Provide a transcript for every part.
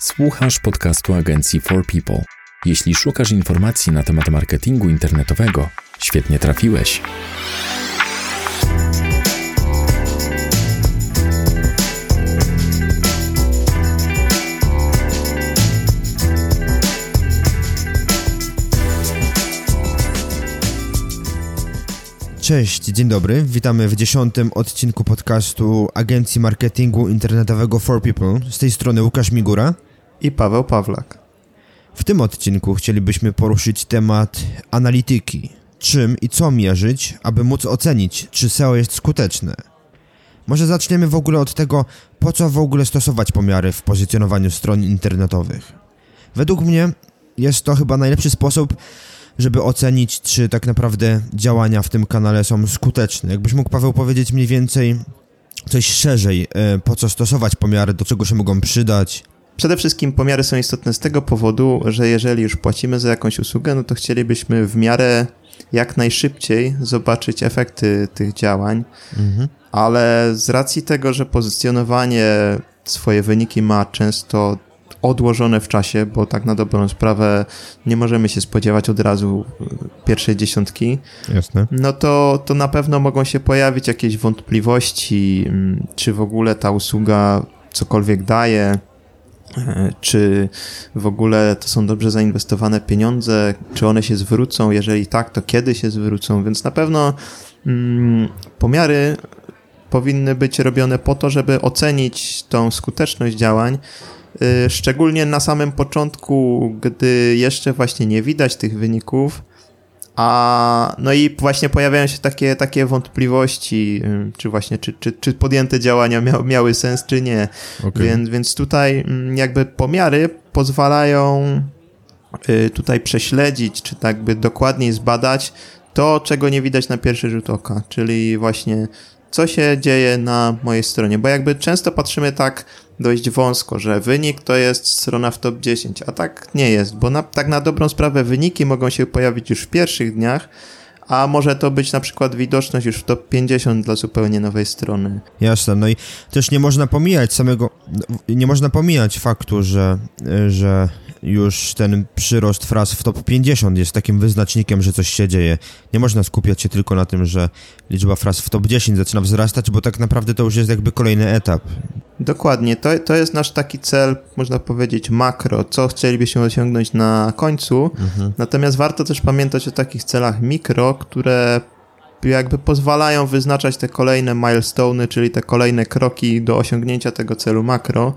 Słuchasz podcastu agencji For People. Jeśli szukasz informacji na temat marketingu internetowego, świetnie trafiłeś. Cześć, dzień dobry. Witamy w dziesiątym odcinku podcastu Agencji Marketingu Internetowego For People. Z tej strony Łukasz Migura i Paweł Pawlak. W tym odcinku chcielibyśmy poruszyć temat analityki. Czym i co mierzyć, aby móc ocenić, czy SEO jest skuteczne. Może zaczniemy w ogóle od tego, po co w ogóle stosować pomiary w pozycjonowaniu stron internetowych. Według mnie jest to chyba najlepszy sposób, żeby ocenić, czy tak naprawdę działania w tym kanale są skuteczne. Jakbyś mógł, Paweł, powiedzieć mniej więcej coś szerzej, e, po co stosować pomiary, do czego się mogą przydać? Przede wszystkim pomiary są istotne z tego powodu, że jeżeli już płacimy za jakąś usługę, no to chcielibyśmy w miarę jak najszybciej zobaczyć efekty tych działań, mhm. ale z racji tego, że pozycjonowanie swoje wyniki ma często odłożone w czasie, bo tak na dobrą sprawę nie możemy się spodziewać od razu pierwszej dziesiątki. Jasne. No to, to na pewno mogą się pojawić jakieś wątpliwości, mm, czy w ogóle ta usługa cokolwiek daje, e, czy w ogóle to są dobrze zainwestowane pieniądze, czy one się zwrócą, jeżeli tak, to kiedy się zwrócą, więc na pewno mm, pomiary powinny być robione po to, żeby ocenić tą skuteczność działań, Y, szczególnie na samym początku, gdy jeszcze właśnie nie widać tych wyników, a no i właśnie pojawiają się takie, takie wątpliwości, czy właśnie, czy, czy, czy podjęte działania mia, miały sens, czy nie. Okay. Więc, więc tutaj jakby pomiary pozwalają y, tutaj prześledzić, czy tak by dokładniej zbadać to, czego nie widać na pierwszy rzut oka, czyli właśnie co się dzieje na mojej stronie, bo jakby często patrzymy tak dość wąsko, że wynik to jest strona w top 10, a tak nie jest, bo na, tak na dobrą sprawę wyniki mogą się pojawić już w pierwszych dniach, a może to być na przykład widoczność już w top 50 dla zupełnie nowej strony. Jasne, no i też nie można pomijać samego, nie można pomijać faktu, że, że już ten przyrost fraz w top 50 jest takim wyznacznikiem, że coś się dzieje. Nie można skupiać się tylko na tym, że liczba fraz w top 10 zaczyna wzrastać, bo tak naprawdę to już jest jakby kolejny etap. Dokładnie, to, to jest nasz taki cel, można powiedzieć, makro, co chcielibyśmy osiągnąć na końcu. Mhm. Natomiast warto też pamiętać o takich celach mikro, które jakby pozwalają wyznaczać te kolejne milestone, czyli te kolejne kroki do osiągnięcia tego celu makro.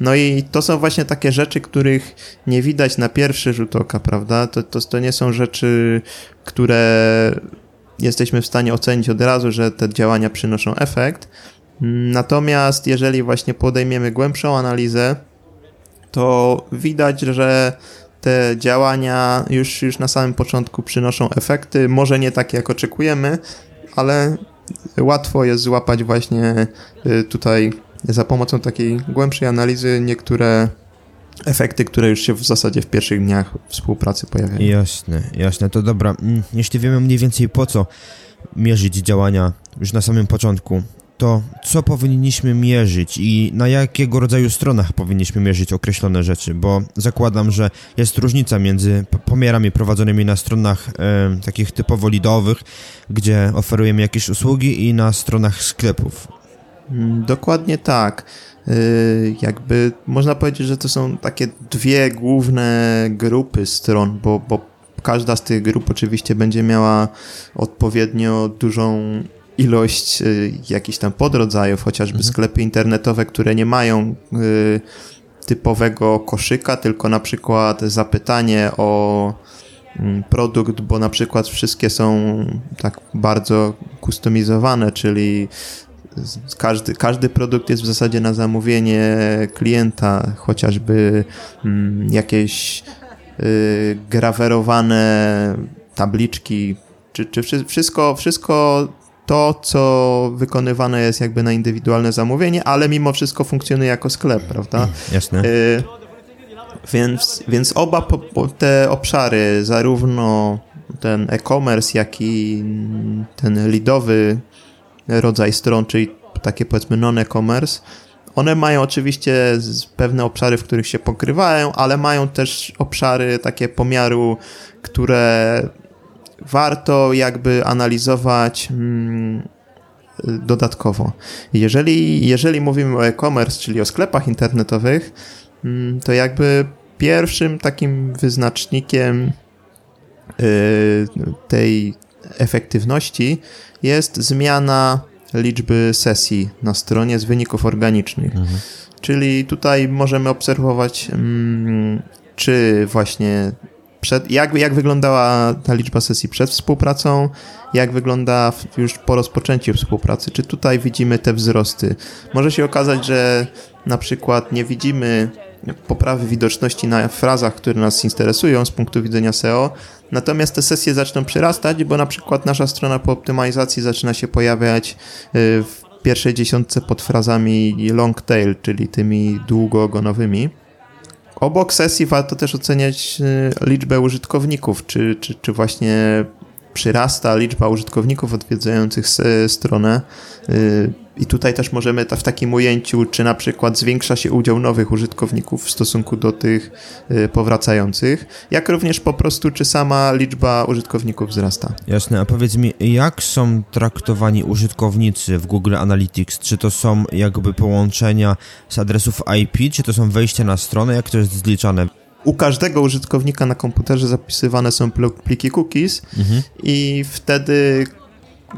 No i to są właśnie takie rzeczy, których nie widać na pierwszy rzut oka, prawda? To, to, to nie są rzeczy, które jesteśmy w stanie ocenić od razu, że te działania przynoszą efekt. Natomiast jeżeli właśnie podejmiemy głębszą analizę, to widać, że te działania już, już na samym początku przynoszą efekty, może nie takie jak oczekujemy, ale łatwo jest złapać właśnie y, tutaj za pomocą takiej głębszej analizy niektóre efekty, które już się w zasadzie w pierwszych dniach współpracy pojawiają. Jasne, jasne, to dobra. Mm, jeśli wiemy mniej więcej po co mierzyć działania już na samym początku, to co powinniśmy mierzyć i na jakiego rodzaju stronach powinniśmy mierzyć określone rzeczy, bo zakładam, że jest różnica między pomiarami prowadzonymi na stronach e, takich typowo lidowych, gdzie oferujemy jakieś usługi i na stronach sklepów. Mm, dokładnie tak. Yy, jakby można powiedzieć, że to są takie dwie główne grupy stron, bo, bo każda z tych grup oczywiście będzie miała odpowiednio dużą ilość y, jakichś tam podrodzajów, chociażby mhm. sklepy internetowe, które nie mają y, typowego koszyka, tylko na przykład zapytanie o mm, produkt, bo na przykład wszystkie są tak bardzo kustomizowane, czyli każdy, każdy produkt jest w zasadzie na zamówienie klienta, chociażby mm, jakieś y, grawerowane tabliczki, czy, czy wszystko, wszystko to, co wykonywane jest jakby na indywidualne zamówienie, ale mimo wszystko funkcjonuje jako sklep, prawda? Mm, jasne. Y więc, więc oba po, po te obszary, zarówno ten e-commerce, jak i ten lidowy rodzaj stron, czyli takie powiedzmy non-e-commerce, one mają oczywiście pewne obszary, w których się pokrywają, ale mają też obszary takie pomiaru, które warto jakby analizować mm, dodatkowo. Jeżeli, jeżeli mówimy o e-commerce, czyli o sklepach internetowych, mm, to jakby pierwszym takim wyznacznikiem y, tej efektywności jest zmiana liczby sesji na stronie z wyników organicznych. Mhm. Czyli tutaj możemy obserwować, mm, czy właśnie przed, jak, jak wyglądała ta liczba sesji przed współpracą, jak wygląda już po rozpoczęciu współpracy. Czy tutaj widzimy te wzrosty? Może się okazać, że na przykład nie widzimy poprawy widoczności na frazach, które nas interesują z punktu widzenia SEO, natomiast te sesje zaczną przyrastać, bo na przykład nasza strona po optymalizacji zaczyna się pojawiać y, w pierwszej dziesiątce pod frazami long tail, czyli tymi długo-ogonowymi. Obok sesji warto też oceniać y, liczbę użytkowników, czy, czy, czy właśnie przyrasta liczba użytkowników odwiedzających stronę. Y, I tutaj też możemy w takim ujęciu, czy na przykład zwiększa się udział nowych użytkowników w stosunku do tych y, powracających, jak również po prostu, czy sama liczba użytkowników wzrasta. Jasne, a powiedz mi, jak są traktowani użytkownicy w Google Analytics? Czy to są jakby połączenia z adresów IP, czy to są wejścia na stronę? Jak to jest zliczane? U każdego użytkownika na komputerze zapisywane są pliki cookies mhm. i wtedy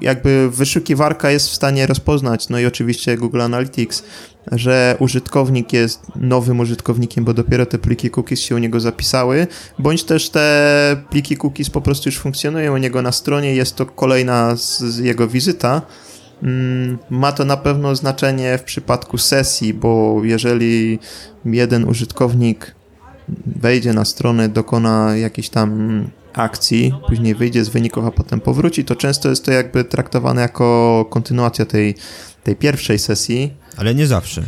jakby wyszukiwarka jest w stanie rozpoznać, no i oczywiście Google Analytics, że użytkownik jest nowym użytkownikiem, bo dopiero te pliki cookies się u niego zapisały, bądź też te pliki cookies po prostu już funkcjonują u niego na stronie, jest to kolejna z, z jego wizyta. Mm, ma to na pewno znaczenie w przypadku sesji, bo jeżeli jeden użytkownik wejdzie na stronę, dokona jakiejś tam akcji, później wyjdzie z wyników, a potem powróci, to często jest to jakby traktowane jako kontynuacja tej, tej pierwszej sesji. Ale nie zawsze.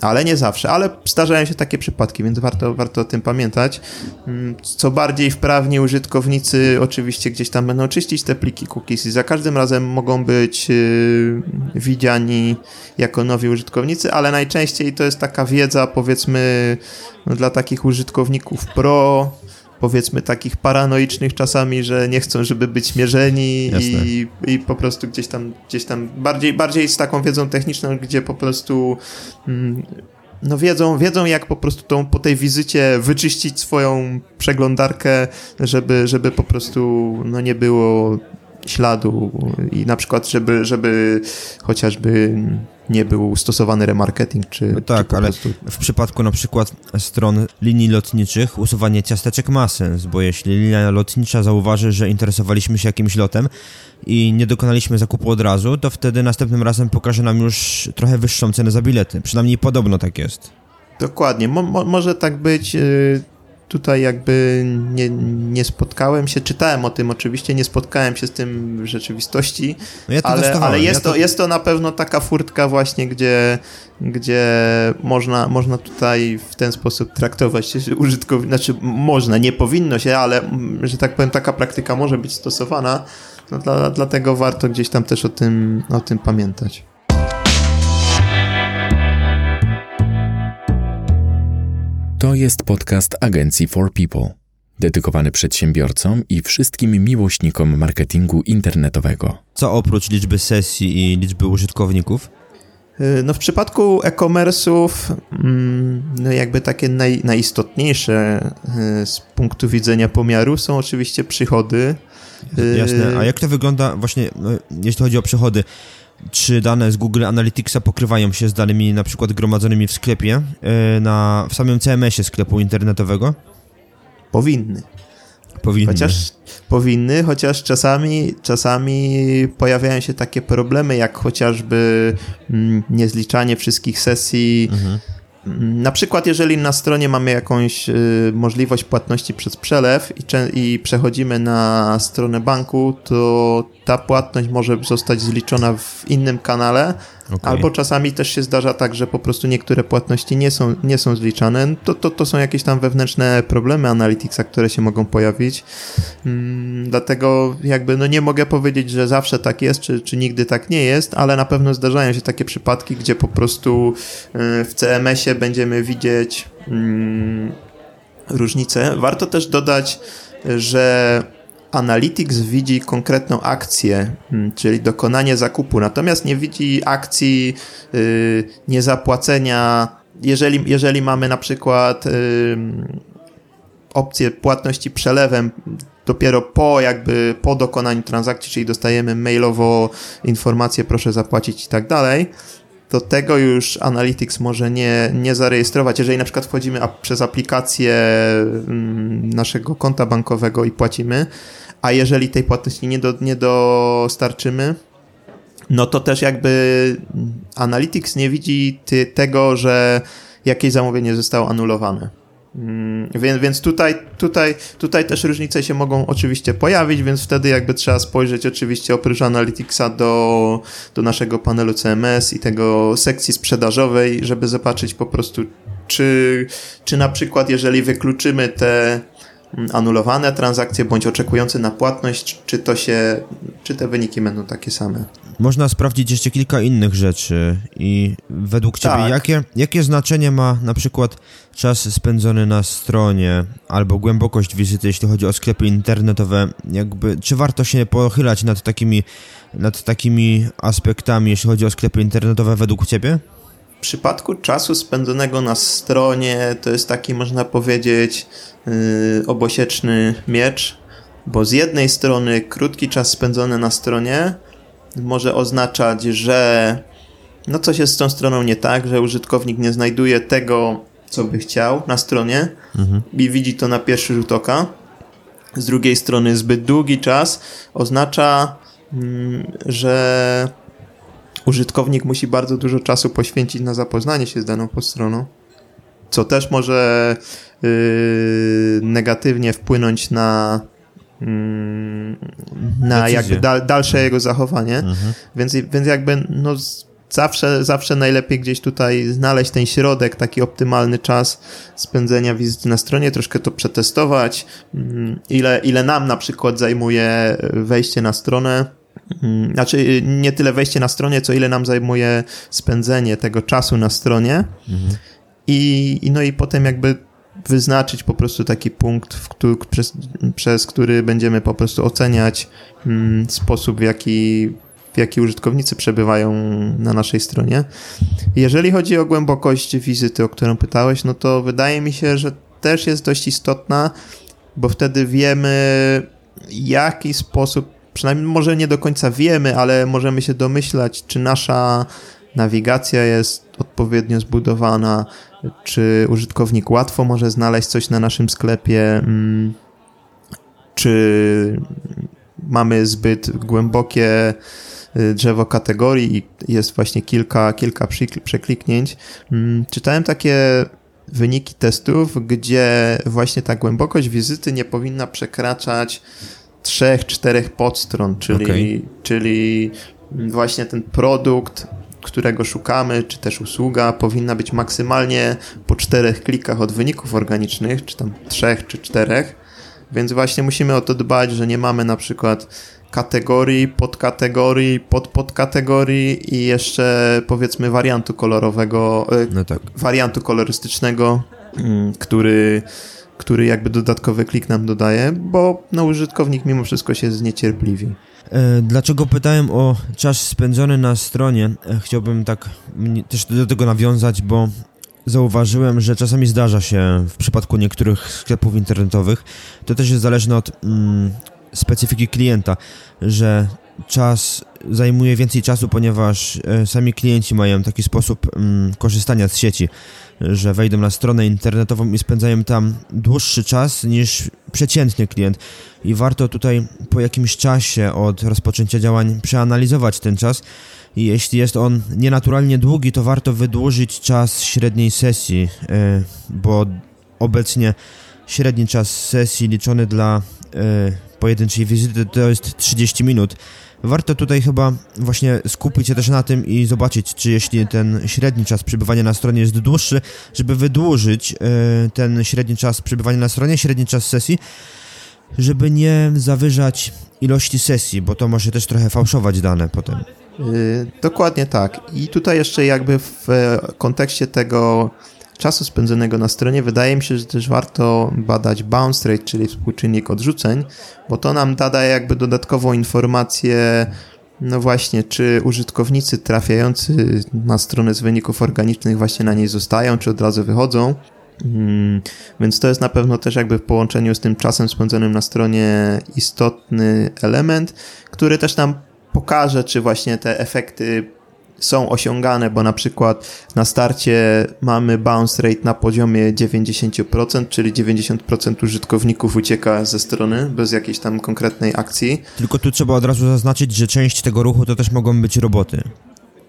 Ale nie zawsze, ale zdarzają się takie przypadki, więc warto, warto o tym pamiętać. Mm, co bardziej wprawni użytkownicy oczywiście gdzieś tam będą czyścić te pliki cookies i za każdym razem mogą być yy, widziani jako nowi użytkownicy, ale najczęściej to jest taka wiedza powiedzmy no, dla takich użytkowników pro, powiedzmy takich paranoicznych czasami, że nie chcą, żeby być mierzeni i, i po prostu gdzieś tam, gdzieś tam bardziej, bardziej z taką wiedzą techniczną, gdzie po prostu mm, no wiedzą, wiedzą jak po prostu tą, po tej wizycie wyczyścić swoją przeglądarkę, żeby, żeby po prostu no nie było śladu i na przykład, żeby, żeby chociażby nie był stosowany remarketing, czy no Tak, czy ale prostu... w przypadku na przykład stron linii lotniczych usuwanie ciasteczek ma sens, bo jeśli linia lotnicza zauważy, że interesowaliśmy się jakimś lotem i nie dokonaliśmy zakupu od razu, to wtedy następnym razem pokaże nam już trochę wyższą cenę za bilety. Przynajmniej podobno tak jest. Dokładnie. Mo może tak być. Yy, tutaj jakby nie, nie spotkałem się, czytałem o tym oczywiście, nie spotkałem się z tym w rzeczywistości, no ja ale, ale jest, ja to... to... jest to na pewno taka furtka właśnie, gdzie, gdzie można, można tutaj w ten sposób traktować użytkowników, znaczy można, nie powinno się, ale że tak powiem taka praktyka może być stosowana, no dla, dlatego warto gdzieś tam też o tym, o tym pamiętać. To jest podcast agencji For People, dedykowany przedsiębiorcom i wszystkim miłośnikom marketingu internetowego. Co oprócz liczby sesji i liczby użytkowników? Y, no w przypadku e-commerce'ów, mm, no jakby takie naj, najistotniejsze y, z punktu widzenia pomiaru są oczywiście przychody. Jasne, a jak to wygląda właśnie, no, jeśli chodzi o przychody? Czy dane z Google Analyticsa pokrywają się z danymi na przykład gromadzonymi w sklepie, e, na, w samym CMS-ie sklepu internetowego? Powinny. Powinny. Chociaż powinny, chociaż czasami, czasami pojawiają się takie problemy, jak chociażby mm, niezliczanie wszystkich sesji. Mhm na przykład, jeżeli na stronie mamy jakąś y, możliwość płatności przez przelew i, i, przechodzimy na stronę banku, to ta płatność może zostać zliczona w innym kanale, Okay. Albo czasami też się zdarza tak, że po prostu niektóre płatności nie są, nie są zliczane. To, to, to są jakieś tam wewnętrzne problemy Analyticsa, które się mogą pojawić. Hmm, dlatego jakby no nie mogę powiedzieć, że zawsze tak jest, czy, czy nigdy tak nie jest, ale na pewno zdarzają się takie przypadki, gdzie po prostu y, w CMS-ie będziemy widzieć hmm, różnice. Warto też dodać, że Analytics widzi konkretną akcję, hmm, czyli dokonanie zakupu, natomiast nie widzi akcji yy, niezapłacenia. Jeżeli, jeżeli mamy na przykład yy, opcję płatności przelewem dopiero po jakby po dokonaniu transakcji, czyli dostajemy mailowo informację proszę zapłacić i tak dalej, to tego już Analytics może nie, nie zarejestrować. Jeżeli na przykład wchodzimy przez aplikację mm, naszego konta bankowego i płacimy, a jeżeli tej płatności nie, do, nie dostarczymy, no to też jakby Analytics nie widzi ty, tego, że jakieś zamówienie zostało anulowane. Mm, więc, więc tutaj, tutaj, tutaj też różnice się mogą oczywiście pojawić, więc wtedy jakby trzeba spojrzeć oczywiście oprócz Analyticsa do, do naszego panelu CMS i tego sekcji sprzedażowej, żeby zobaczyć po prostu, czy, czy na przykład jeżeli wykluczymy te anulowane transakcje bądź oczekujące na płatność, czy to się, czy te wyniki będą takie same. Można sprawdzić jeszcze kilka innych rzeczy i według Ciebie tak. jakie, jakie znaczenie ma na przykład czas spędzony na stronie albo głębokość wizyty, jeśli chodzi o sklepy internetowe, jakby, czy warto się pochylać nad takimi, nad takimi aspektami, jeśli chodzi o sklepy internetowe według Ciebie? W przypadku czasu spędzonego na stronie to jest taki, można powiedzieć, yy, obosieczny miecz, bo z jednej strony krótki czas spędzony na stronie może oznaczać, że no coś jest z tą stroną nie tak, że użytkownik nie znajduje tego, co by chciał na stronie mhm. i widzi to na pierwszy rzut oka. Z drugiej strony zbyt długi czas oznacza, mm, że użytkownik musi bardzo dużo czasu poświęcić na zapoznanie się z daną podstroną, co też może yy, negatywnie wpłynąć na mm, na jakby dal, dalsze jego zachowanie. Mhm. Więc, więc jakby no zawsze, zawsze najlepiej gdzieś tutaj znaleźć ten środek, taki optymalny czas spędzenia wizyty na stronie, troszkę to przetestować, mm, ile, ile nam na przykład zajmuje wejście na stronę, znaczy nie tyle wejście na stronie, co ile nam zajmuje spędzenie tego czasu na stronie mhm. i, no i potem jakby wyznaczyć po prostu taki punkt, który, przez, przez który będziemy po prostu oceniać mm, sposób, w jaki w jaki użytkownicy przebywają na naszej stronie. Jeżeli chodzi o głębokość wizyty, o którą pytałeś, no to wydaje mi się, że też jest dość istotna, bo wtedy wiemy, jaki sposób, przynajmniej może nie do końca wiemy, ale możemy się domyślać, czy nasza nawigacja jest odpowiednio zbudowana, czy użytkownik łatwo może znaleźć coś na naszym sklepie, mm, czy mamy zbyt głębokie Y, drzewo kategorii i jest właśnie kilka, kilka przekliknięć. Mm, czytałem takie wyniki testów, gdzie właśnie ta głębokość wizyty nie powinna przekraczać trzech, czterech podstron, czyli, okay. czyli właśnie ten produkt, którego szukamy, czy też usługa powinna być maksymalnie po czterech klikach od wyników organicznych, czy tam trzech, czy czterech. Więc właśnie musimy o to dbać, że nie mamy na przykład kategorii, podkategorii, podpodkategorii i jeszcze powiedzmy wariantu kolorowego, e, no tak. wariantu kolorystycznego, mm, który, który jakby dodatkowy klik nam dodaje, bo no, użytkownik mimo wszystko się zniecierpliwi. E, dlaczego pytałem o czas spędzony na stronie? E, chciałbym tak też do tego nawiązać, bo zauważyłem, że czasami zdarza się w przypadku niektórych sklepów internetowych, to też jest zależne od mm, specyfiki klienta, że czas zajmuje więcej czasu, ponieważ e, sami klienci mają taki sposób mm, korzystania z sieci, że wejdą na stronę internetową i spędzają tam dłuższy czas niż przeciętny klient. I warto tutaj po jakimś czasie od rozpoczęcia działań przeanalizować ten czas. I jeśli jest on nienaturalnie długi, to warto wydłużyć czas średniej sesji, e, bo obecnie średni czas sesji liczony dla e, pojedynczej wizyty to jest 30 minut, Warto tutaj chyba właśnie skupić się też na tym i zobaczyć, czy jeśli ten średni czas przebywania na stronie jest dłuższy, żeby wydłużyć e, ten średni czas przebywania na stronie, średni czas sesji, żeby nie zawyżać ilości sesji, bo to może też trochę fałszować dane potem. Yy, dokładnie tak. I tutaj jeszcze jakby w kontekście tego czasu spędzonego na stronie wydaje mi się, że też warto badać bounce rate, czyli współczynnik odrzuceń, bo to nam da jakby dodatkową informację no właśnie, czy użytkownicy trafiający na stronę z wyników organicznych właśnie na niej zostają, czy od razu wychodzą. Hmm, więc to jest na pewno też jakby w połączeniu z tym czasem spędzonym na stronie istotny element, który też nam pokaże, czy właśnie te efekty są osiągane, bo na przykład na starcie mamy bounce rate na poziomie 90%, czyli 90% użytkowników ucieka ze strony bez jakiejś tam konkretnej akcji. Tylko tu trzeba od razu zaznaczyć, że część tego ruchu to też mogą być roboty.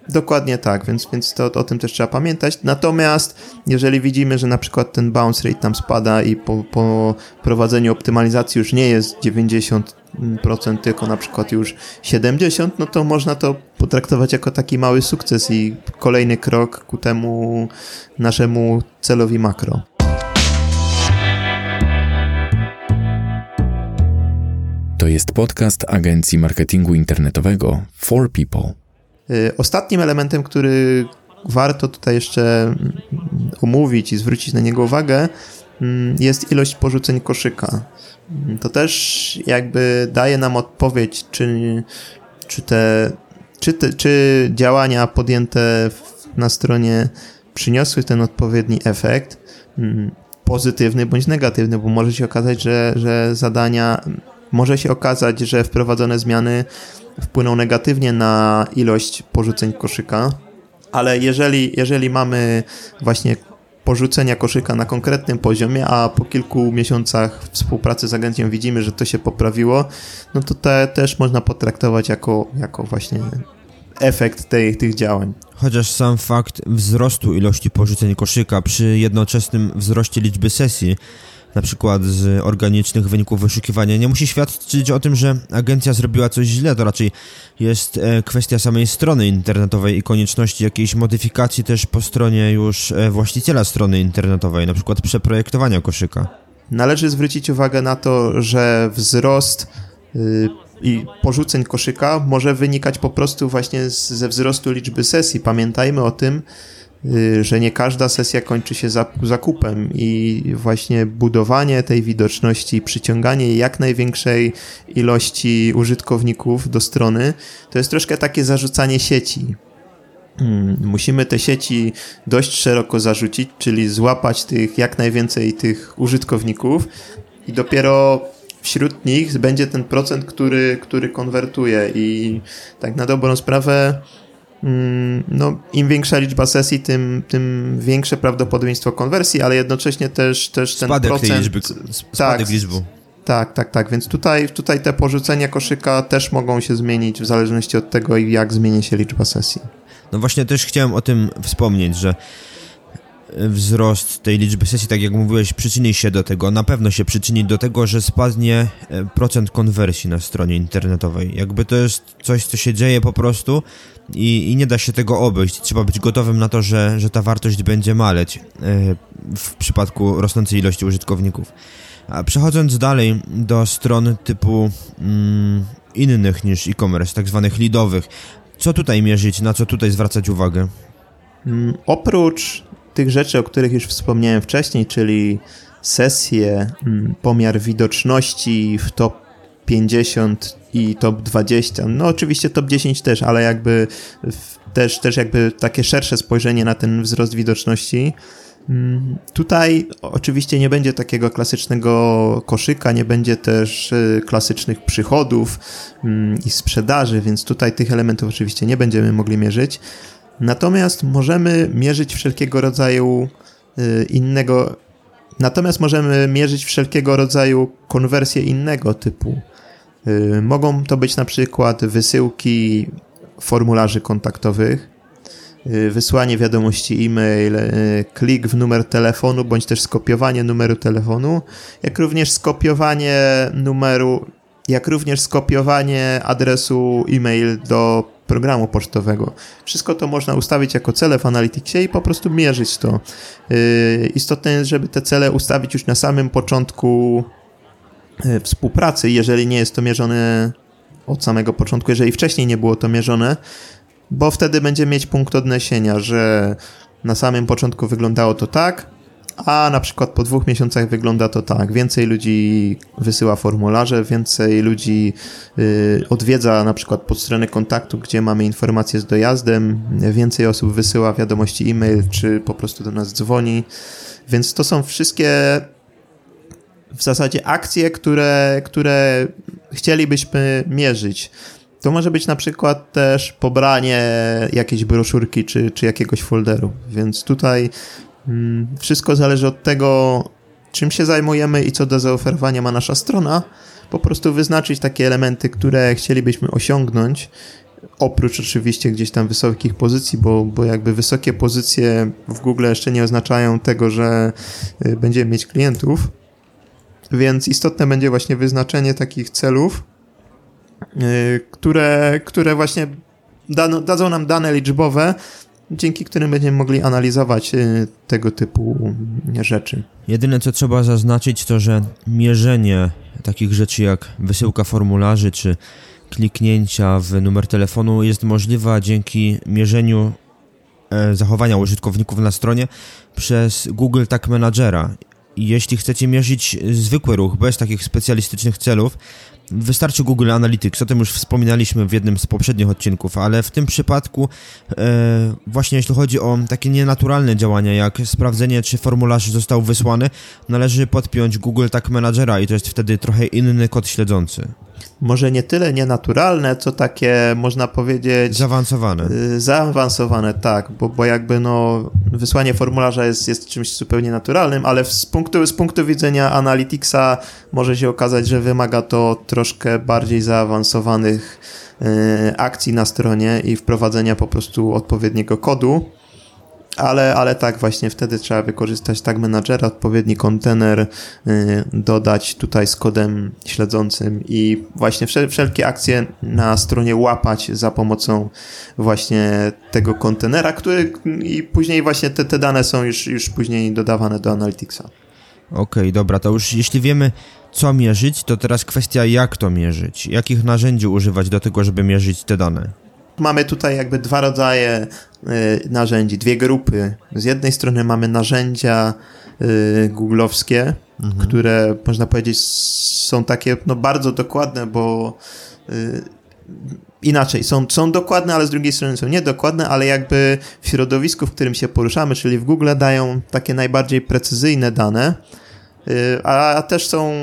Dokładnie tak, więc, więc to, o tym też trzeba pamiętać. Natomiast jeżeli widzimy, że na przykład ten bounce rate tam spada i po, po prowadzeniu optymalizacji już nie jest 90%, tylko na przykład już 70%, no to można to potraktować jako taki mały sukces i kolejny krok ku temu naszemu celowi makro. To jest podcast agencji marketingu internetowego For People. Y, ostatnim elementem, który warto tutaj jeszcze mm, omówić i zwrócić na niego uwagę, jest ilość porzuceń koszyka. Mm, to też jakby daje nam odpowiedź, czy, czy, te, czy, te, czy działania podjęte na stronie przyniosły ten odpowiedni efekt, pozytywny bądź negatywny, bo może się okazać, że, że zadania, może się okazać, że wprowadzone zmiany wpłyną negatywnie na ilość porzuceń koszyka, ale jeżeli, jeżeli mamy właśnie porzucenia koszyka na konkretnym poziomie, a po kilku miesiącach współpracy z agencją widzimy, że to się poprawiło, no to te też można potraktować jako, jako właśnie efekt tej, tych działań. Chociaż sam fakt wzrostu ilości porzuceń koszyka przy jednoczesnym wzroście liczby sesji na przykład z organicznych wyników wyszukiwania, nie musi świadczyć o tym, że agencja zrobiła coś źle. To raczej jest e, kwestia samej strony internetowej i konieczności jakiejś modyfikacji też po stronie już e, właściciela strony internetowej, na przykład przeprojektowania koszyka. Należy zwrócić uwagę na to, że wzrost y, i porzuceń koszyka może wynikać po prostu właśnie ze wzrostu liczby sesji. Pamiętajmy o tym, że nie każda sesja kończy się zakupem i właśnie budowanie tej widoczności, przyciąganie jak największej ilości użytkowników do strony, to jest troszkę takie zarzucanie sieci. Hmm, musimy te sieci dość szeroko zarzucić, czyli złapać tych jak najwięcej tych użytkowników i dopiero wśród nich będzie ten procent, który, który konwertuje i tak na dobrą sprawę Mm, no, im większa liczba sesji, tym, tym większe prawdopodobieństwo konwersji, ale jednocześnie też, też ten spadek procent... Tej liczby, spadek tak, liczby. Tak, tak, tak, więc tutaj, tutaj te porzucenia koszyka też mogą się zmienić w zależności od tego, jak zmieni się liczba sesji. No właśnie też chciałem o tym wspomnieć, że wzrost tej liczby sesji, tak jak mówiłeś, przyczyni się do tego, na pewno się przyczyni do tego, że spadnie e, procent konwersji na stronie internetowej. Jakby to jest coś, co się dzieje po prostu i, i nie da się tego obejść. Trzeba być gotowym na to, że, że ta wartość będzie maleć e, w przypadku rosnącej ilości użytkowników. A przechodząc dalej do stron typu mm, innych niż e-commerce, tak zwanych leadowych, co tutaj mierzyć, na co tutaj zwracać uwagę? Mm, oprócz tych rzeczy, o których już wspomniałem wcześniej, czyli sesje, mm, pomiar widoczności w top 50 i top 20. No oczywiście top 10 też, ale jakby też, też jakby takie szersze spojrzenie na ten wzrost widoczności. Mm, tutaj oczywiście nie będzie takiego klasycznego koszyka, nie będzie też y, klasycznych przychodów mm, i sprzedaży, więc tutaj tych elementów oczywiście nie będziemy mogli mierzyć. Natomiast możemy mierzyć wszelkiego rodzaju y, innego. Natomiast możemy mierzyć wszelkiego rodzaju konwersje innego typu. Y, mogą to być na przykład wysyłki formularzy kontaktowych, y, wysłanie wiadomości e-mail, klik w numer telefonu, bądź też skopiowanie numeru telefonu, jak również skopiowanie numeru jak również skopiowanie adresu e-mail do programu pocztowego. Wszystko to można ustawić jako cele w Analyticsie i po prostu mierzyć to. Yy, istotne jest, żeby te cele ustawić już na samym początku yy, współpracy, jeżeli nie jest to mierzone od samego początku, jeżeli wcześniej nie było to mierzone, bo wtedy będzie mieć punkt odniesienia, że na samym początku wyglądało to tak, a na przykład po dwóch miesiącach wygląda to tak. Więcej ludzi wysyła formularze, więcej ludzi y, odwiedza na przykład podstronę kontaktu, gdzie mamy informacje z dojazdem, więcej osób wysyła wiadomości e-mail, czy po prostu do nas dzwoni. Więc to są wszystkie w zasadzie akcje, które, które chcielibyśmy mierzyć. To może być na przykład też pobranie jakiejś broszurki czy, czy jakiegoś folderu, więc tutaj wszystko zależy od tego, czym się zajmujemy i co do zaoferowania ma nasza strona. Po prostu wyznaczyć takie elementy, które chcielibyśmy osiągnąć, oprócz oczywiście gdzieś tam wysokich pozycji, bo, bo jakby wysokie pozycje w Google jeszcze nie oznaczają tego, że y, będziemy mieć klientów. Więc istotne będzie właśnie wyznaczenie takich celów, Y, które, które właśnie da, dadzą nam dane liczbowe, dzięki którym będziemy mogli analizować y, tego typu rzeczy. Jedyne co trzeba zaznaczyć to, że mierzenie takich rzeczy jak wysyłka formularzy czy kliknięcia w numer telefonu jest możliwa dzięki mierzeniu e, zachowania użytkowników na stronie przez Google Tag Managera. Jeśli chcecie mierzyć zwykły ruch bez takich specjalistycznych celów, Wystarczy Google Analytics, o tym już wspominaliśmy w jednym z poprzednich odcinków, ale w tym przypadku e, właśnie jeśli chodzi o takie nienaturalne działania, jak sprawdzenie, czy formularz został wysłany, należy podpiąć Google Tag Managera i to jest wtedy trochę inny kod śledzący może nie tyle nienaturalne, co takie, można powiedzieć... Zaawansowane. Y, zaawansowane, tak, bo, bo jakby no wysłanie formularza jest, jest czymś zupełnie naturalnym, ale z punktu, z punktu widzenia Analyticsa może się okazać, że wymaga to troszkę bardziej zaawansowanych y, akcji na stronie i wprowadzenia po prostu odpowiedniego kodu. Ale, ale tak, właśnie wtedy trzeba wykorzystać tag menadżera, odpowiedni kontener, y, dodać tutaj z kodem śledzącym i właśnie wszelkie akcje na stronie łapać za pomocą właśnie tego kontenera, który i później właśnie te, te dane są już, już później dodawane do Analyticsa. Okej, okay, dobra, to już jeśli wiemy, co mierzyć, to teraz kwestia, jak to mierzyć, jakich narzędzi używać do tego, żeby mierzyć te dane. Mamy tutaj jakby dwa rodzaje narzędzi, dwie grupy. Z jednej strony mamy narzędzia y, googlowskie, mhm. które można powiedzieć są takie no, bardzo dokładne, bo y, inaczej, są, są dokładne, ale z drugiej strony są niedokładne, ale jakby w środowisku, w którym się poruszamy, czyli w Google, dają takie najbardziej precyzyjne dane, a też są,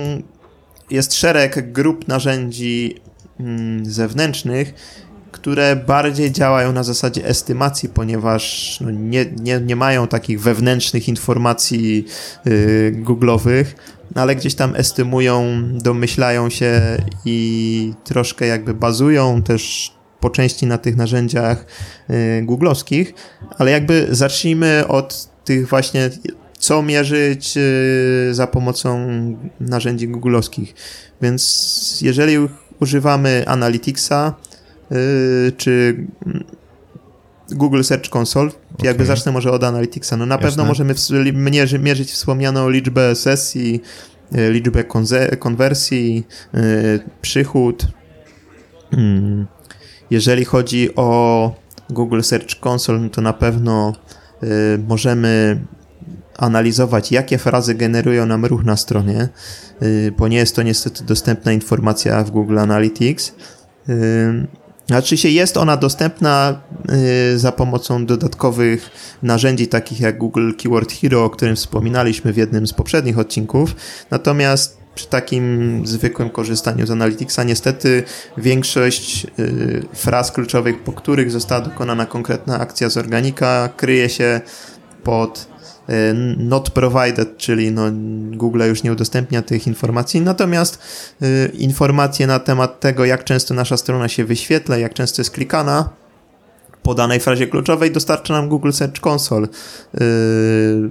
jest szereg grup narzędzi mm, zewnętrznych, które bardziej działają na zasadzie estymacji, ponieważ no, nie, nie, nie mają takich wewnętrznych informacji yy, Google'owych, ale gdzieś tam estymują, domyślają się i troszkę jakby bazują też po części na tych narzędziach yy, googlowskich, ale jakby zacznijmy od tych właśnie co mierzyć yy, za pomocą narzędzi googlowskich. Więc jeżeli używamy Analyticsa, czy Google Search Console. Okay. Jakby zacznę może od Analyticsa. No na Jasne. pewno możemy mierzyć, mierzyć wspomnianą liczbę sesji, yy, liczbę konwersji, yy, przychód. Hmm. Jeżeli chodzi o Google Search Console, no to na pewno możemy analizować, jakie frazy generują nam ruch na stronie, bo nie jest to niestety dostępna informacja w Google Analytics. Znaczy się jest ona dostępna y, za pomocą dodatkowych narzędzi takich jak Google Keyword Hero, o którym wspominaliśmy w jednym z poprzednich odcinków. Natomiast przy takim zwykłym korzystaniu z Analyticsa niestety większość y, fraz kluczowych, po których została dokonana konkretna akcja z organika, kryje się pod not provided, czyli no, Google już nie udostępnia tych informacji, natomiast y, informacje na temat tego, jak często nasza strona się wyświetla, jak często jest klikana, po danej frazie kluczowej dostarcza nam Google Search Console, y,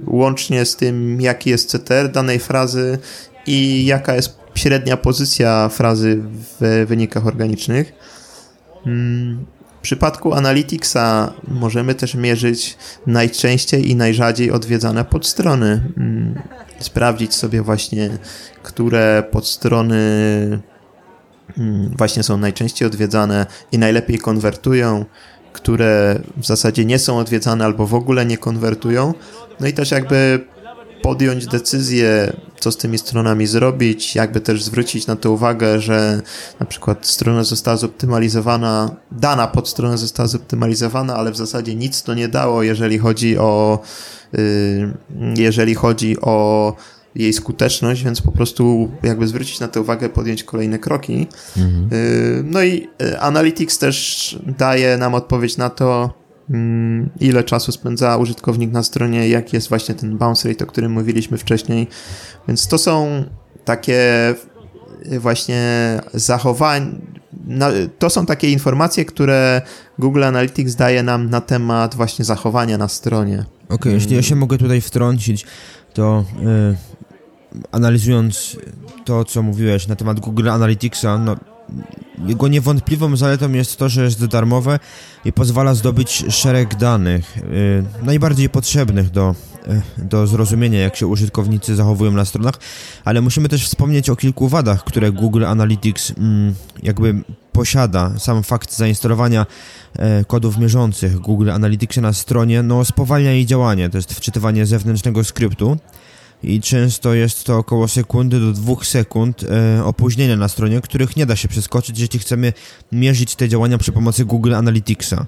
łącznie z tym, jaki jest CTR danej frazy i jaka jest średnia pozycja frazy w wynikach organicznych. Mm, w przypadku Analyticsa możemy też mierzyć najczęściej i najrzadziej odwiedzane podstrony. Mm, sprawdzić sobie właśnie, które podstrony mm, właśnie są najczęściej odwiedzane i najlepiej konwertują, które w zasadzie nie są odwiedzane albo w ogóle nie konwertują. No i też jakby podjąć decyzję, co z tymi stronami zrobić, jakby też zwrócić na to uwagę, że na przykład strona została zoptymalizowana, dana podstrona została zoptymalizowana, ale w zasadzie nic to nie dało, jeżeli chodzi o y, jeżeli chodzi o jej skuteczność, więc po prostu jakby zwrócić na to uwagę, podjąć kolejne kroki. Mhm. Y, no i y, Analytics też daje nam odpowiedź na to, ile czasu spędza użytkownik na stronie, jaki jest właśnie ten bounce rate, o którym mówiliśmy wcześniej. Więc to są takie właśnie zachowania, to są takie informacje, które Google Analytics daje nam na temat właśnie zachowania na stronie. Okej, okay, jeśli ja się mogę tutaj wtrącić, to yy, analizując to, co mówiłeś na temat Google Analyticsa, no jego niewątpliwą zaletą jest to, że jest darmowe i pozwala zdobyć szereg danych, yy, najbardziej potrzebnych do, yy, do zrozumienia, jak się użytkownicy zachowują na stronach, ale musimy też wspomnieć o kilku wadach, które Google Analytics yy, jakby posiada. Sam fakt zainstalowania y, kodów mierzących Google Analytics na stronie no, spowalnia jej działanie, to jest wczytywanie zewnętrznego skryptu, i często jest to około sekundy do dwóch sekund e, opóźnienia na stronie, których nie da się przeskoczyć, jeśli chcemy mierzyć te działania przy pomocy Google Analyticsa.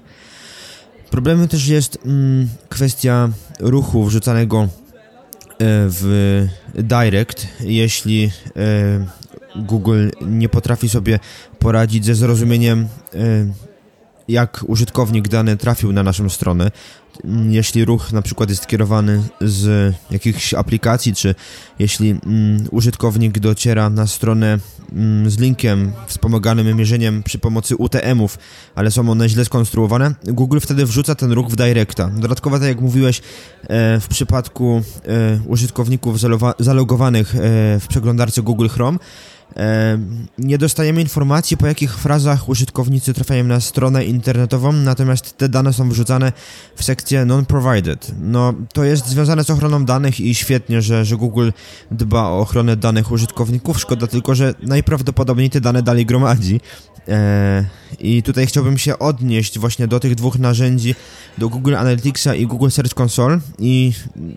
Problemem też jest mm, kwestia ruchu wrzucanego e, w Direct, jeśli e, Google nie potrafi sobie poradzić ze zrozumieniem jak użytkownik dany trafił na naszą stronę. Jeśli ruch na przykład jest kierowany z jakichś aplikacji, czy jeśli mm, użytkownik dociera na stronę mm, z linkiem wspomaganym mierzeniem przy pomocy UTM-ów, ale są one źle skonstruowane, Google wtedy wrzuca ten ruch w Directa. Dodatkowo, tak jak mówiłeś, e, w przypadku e, użytkowników zalogowanych e, w przeglądarce Google Chrome, nie dostajemy informacji, po jakich frazach użytkownicy trafiają na stronę internetową, natomiast te dane są wrzucane w sekcję non-provided. No, to jest związane z ochroną danych i świetnie, że, że Google dba o ochronę danych użytkowników. Szkoda tylko, że najprawdopodobniej te dane dalej gromadzi. E, I tutaj chciałbym się odnieść właśnie do tych dwóch narzędzi, do Google Analyticsa i Google Search Console i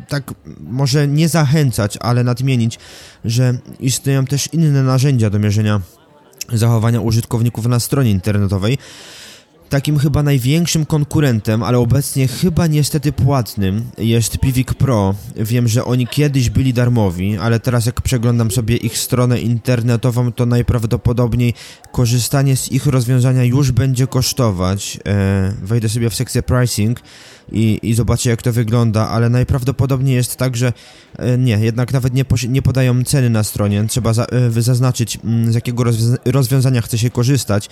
tak może nie zachęcać, ale nadmienić, że istnieją też inne narzędzia do mierzenia zachowania użytkowników na stronie internetowej. Takim chyba największym konkurentem, ale obecnie chyba niestety płatnym jest Pivik Pro. Wiem, że oni kiedyś byli darmowi, ale teraz jak przeglądam sobie ich stronę internetową, to najprawdopodobniej korzystanie z ich rozwiązania już będzie kosztować. E, wejdę sobie w sekcję pricing i, i zobaczę jak to wygląda, ale najprawdopodobniej jest tak, że e, nie, jednak nawet nie, nie podają ceny na stronie. Trzeba za, e, zaznaczyć mm, z jakiego rozwiązania chce się korzystać.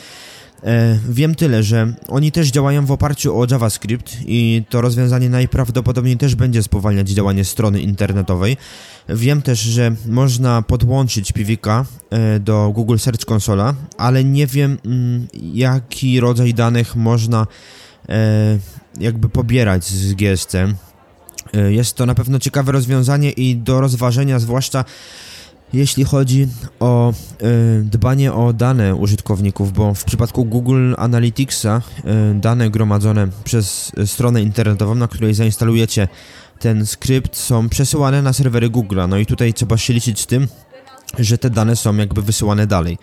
E, wiem tyle, że oni też działają w oparciu o JavaScript i to rozwiązanie najprawdopodobniej też będzie spowalniać działanie strony internetowej. Wiem też, że można podłączyć PWK e, do Google Search Console, ale nie wiem mm, jaki rodzaj danych można e, jakby pobierać z GSC. Jest to na pewno ciekawe rozwiązanie i do rozważenia, zwłaszcza jeśli chodzi o y, dbanie o dane użytkowników, bo w przypadku Google Analyticsa y, dane gromadzone przez stronę internetową, na której zainstalujecie ten skrypt, są przesyłane na serwery Google'a. No i tutaj trzeba się liczyć z tym, że te dane są jakby wysyłane dalej.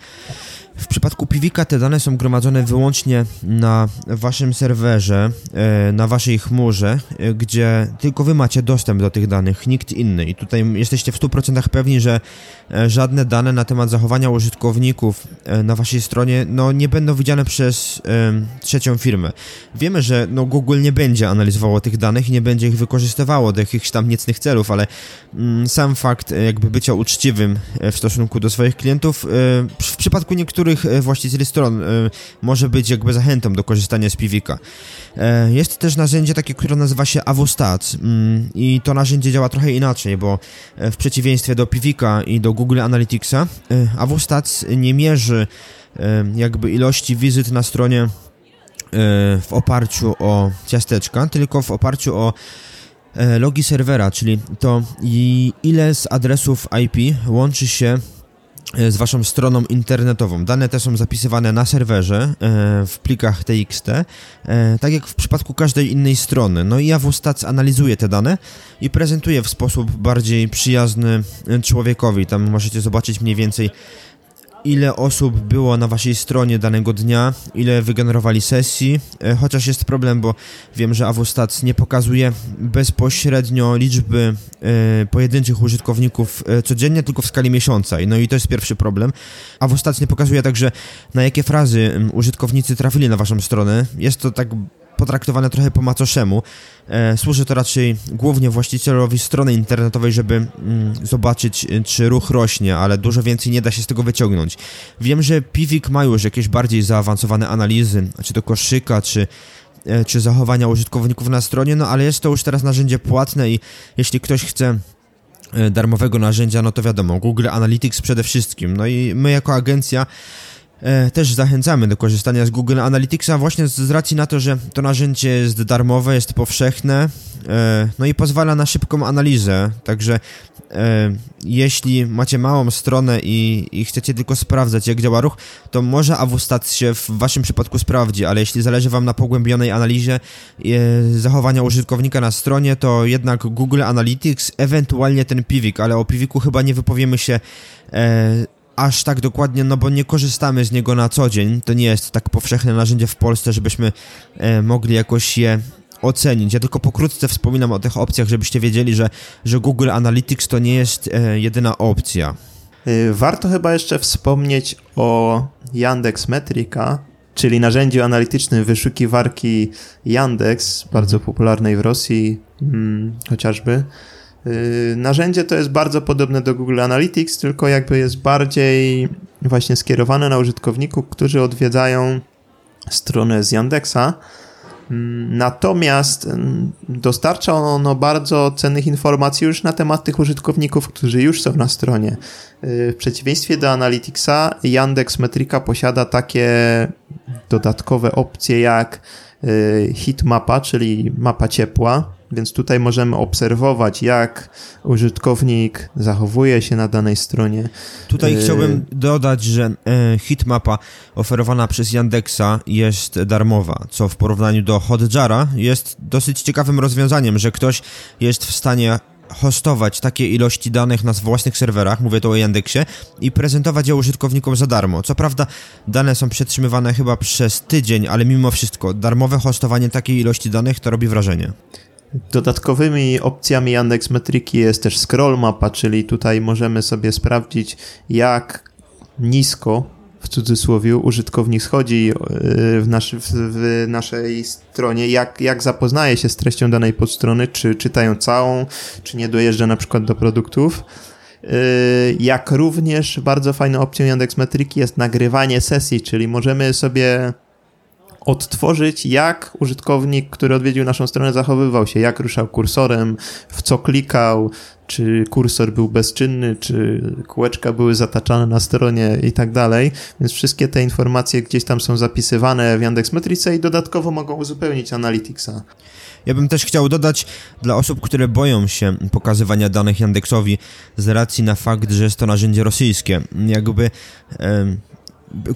W przypadku Pivika te dane są gromadzone wyłącznie na waszym serwerze, e, na waszej chmurze, e, gdzie tylko wy macie dostęp do tych danych, nikt inny. I tutaj jesteście w 100% pewni, że e, żadne dane na temat zachowania użytkowników na waszej stronie no, nie będą widziane przez trzecią firmę. Wiemy, że no, Google nie będzie analizowało tych danych i nie będzie ich wykorzystywało do jakichś tam niecnych celów, ale mm, sam fakt jakby bycia uczciwym w stosunku do swoich klientów w przypadku niektórych niektórych e, właścicieli stron może być jakby zachętą do korzystania z Pivika. Jest też narzędzie takie, które nazywa się AWStats mm, i to narzędzie działa trochę inaczej, bo w przeciwieństwie do Pivika i do Google Analyticsa, AWStats nie mierzy jakby ilości wizyt na stronie w oparciu o ciasteczka, tylko w oparciu o E, logi serwera, czyli to ile z adresów IP łączy się e, z waszą stroną internetową. Dane te są zapisywane na serwerze e, w plikach TXT, tak jak w przypadku każdej innej strony. No i AWStats analizuje te dane i prezentuje w sposób bardziej przyjazny człowiekowi. Tam możecie zobaczyć mniej więcej ile osób było na waszej stronie danego dnia, ile wygenerowali sesji, e, chociaż jest problem, bo wiem, że AWStats nie pokazuje bezpośrednio liczby e, pojedynczych użytkowników e, codziennie, tylko w skali miesiąca. No i to jest pierwszy problem. AWStats nie pokazuje także, na jakie frazy użytkownicy trafili na waszą stronę. Jest to tak potraktowane trochę po macoszemu. E, służy to raczej głównie właścicielowi strony internetowej, żeby mm, zobaczyć, e, czy ruch rośnie, ale dużo więcej nie da się z tego wyciągnąć. Wiem, że Pivik ma już jakieś bardziej zaawansowane analizy, czy to koszyka, czy e, czy zachowania użytkowników na stronie, no ale jest to już teraz narzędzie płatne i jeśli ktoś chce darmowego narzędzia, no to wiadomo, Google Analytics przede wszystkim. No i my jako agencja też zachęcamy do korzystania z Google Analyticsa właśnie z racji na to, że to narzędzie jest darmowe, jest powszechne, e, no i pozwala na szybką analizę, także e, jeśli macie małą stronę i, i, chcecie tylko sprawdzać, jak działa ruch, to może AWStat się w waszym przypadku sprawdzi, ale jeśli zależy wam na pogłębionej analizie zachowania użytkownika na stronie, to jednak Google Analytics, ewentualnie ten Pivik, ale o Piviku chyba nie wypowiemy się aż tak dokładnie, no bo nie korzystamy z niego na co dzień. To nie jest tak powszechne narzędzie w Polsce, żebyśmy e, mogli jakoś je ocenić. Ja tylko pokrótce wspominam o tych opcjach, żebyście wiedzieli, że, że Google Analytics to nie jest e, jedyna opcja. Y, warto chyba jeszcze wspomnieć o Yandex Metrika, czyli narzędziu analitycznym wyszukiwarki Yandex, bardzo mhm. popularnej w Rosji hmm, chociażby. Y, narzędzie to jest bardzo podobne do Google Analytics, tylko jakby jest bardziej właśnie skierowane na użytkowników, którzy odwiedzają stronę z Yandexa. Mm, natomiast mm, dostarcza ono bardzo cennych informacji już na temat tych użytkowników, którzy już są na stronie. Y, w przeciwieństwie do Analyticsa, Yandex Metrika posiada takie dodatkowe opcje jak y, heatmapa, czyli mapa ciepła, więc tutaj możemy obserwować, jak użytkownik zachowuje się na danej stronie. Tutaj y chciałbym dodać, że e, hitmapa oferowana przez Yandexa jest darmowa, co w porównaniu do Hotjara jest dosyć ciekawym rozwiązaniem, że ktoś jest w stanie hostować takie ilości danych na własnych serwerach, mówię tu o Yandexie, i prezentować je użytkownikom za darmo. Co prawda dane są przetrzymywane chyba przez tydzień, ale mimo wszystko darmowe hostowanie takiej ilości danych to robi wrażenie. Dodatkowymi opcjami Yandex Metriki jest też scroll mapa, czyli tutaj możemy sobie sprawdzić, jak nisko w cudzysłowie użytkownik schodzi e, w, naszy, w, naszej stronie, jak, jak zapoznaje się z treścią danej podstrony, czy czytają całą, czy nie dojeżdża na przykład do produktów. E, jak również bardzo fajną opcją Yandex Metriki jest nagrywanie sesji, czyli możemy sobie odtworzyć, jak użytkownik, który odwiedził naszą stronę, zachowywał się, jak ruszał kursorem, w co klikał, czy kursor był bezczynny, czy kółeczka były zataczane na stronie i tak dalej. Więc wszystkie te informacje gdzieś tam są zapisywane w Yandex Metrice i dodatkowo mogą uzupełnić Analyticsa. Ja bym też chciał dodać dla osób, które boją się pokazywania danych Yandexowi z racji na fakt, że jest to narzędzie rosyjskie. Jakby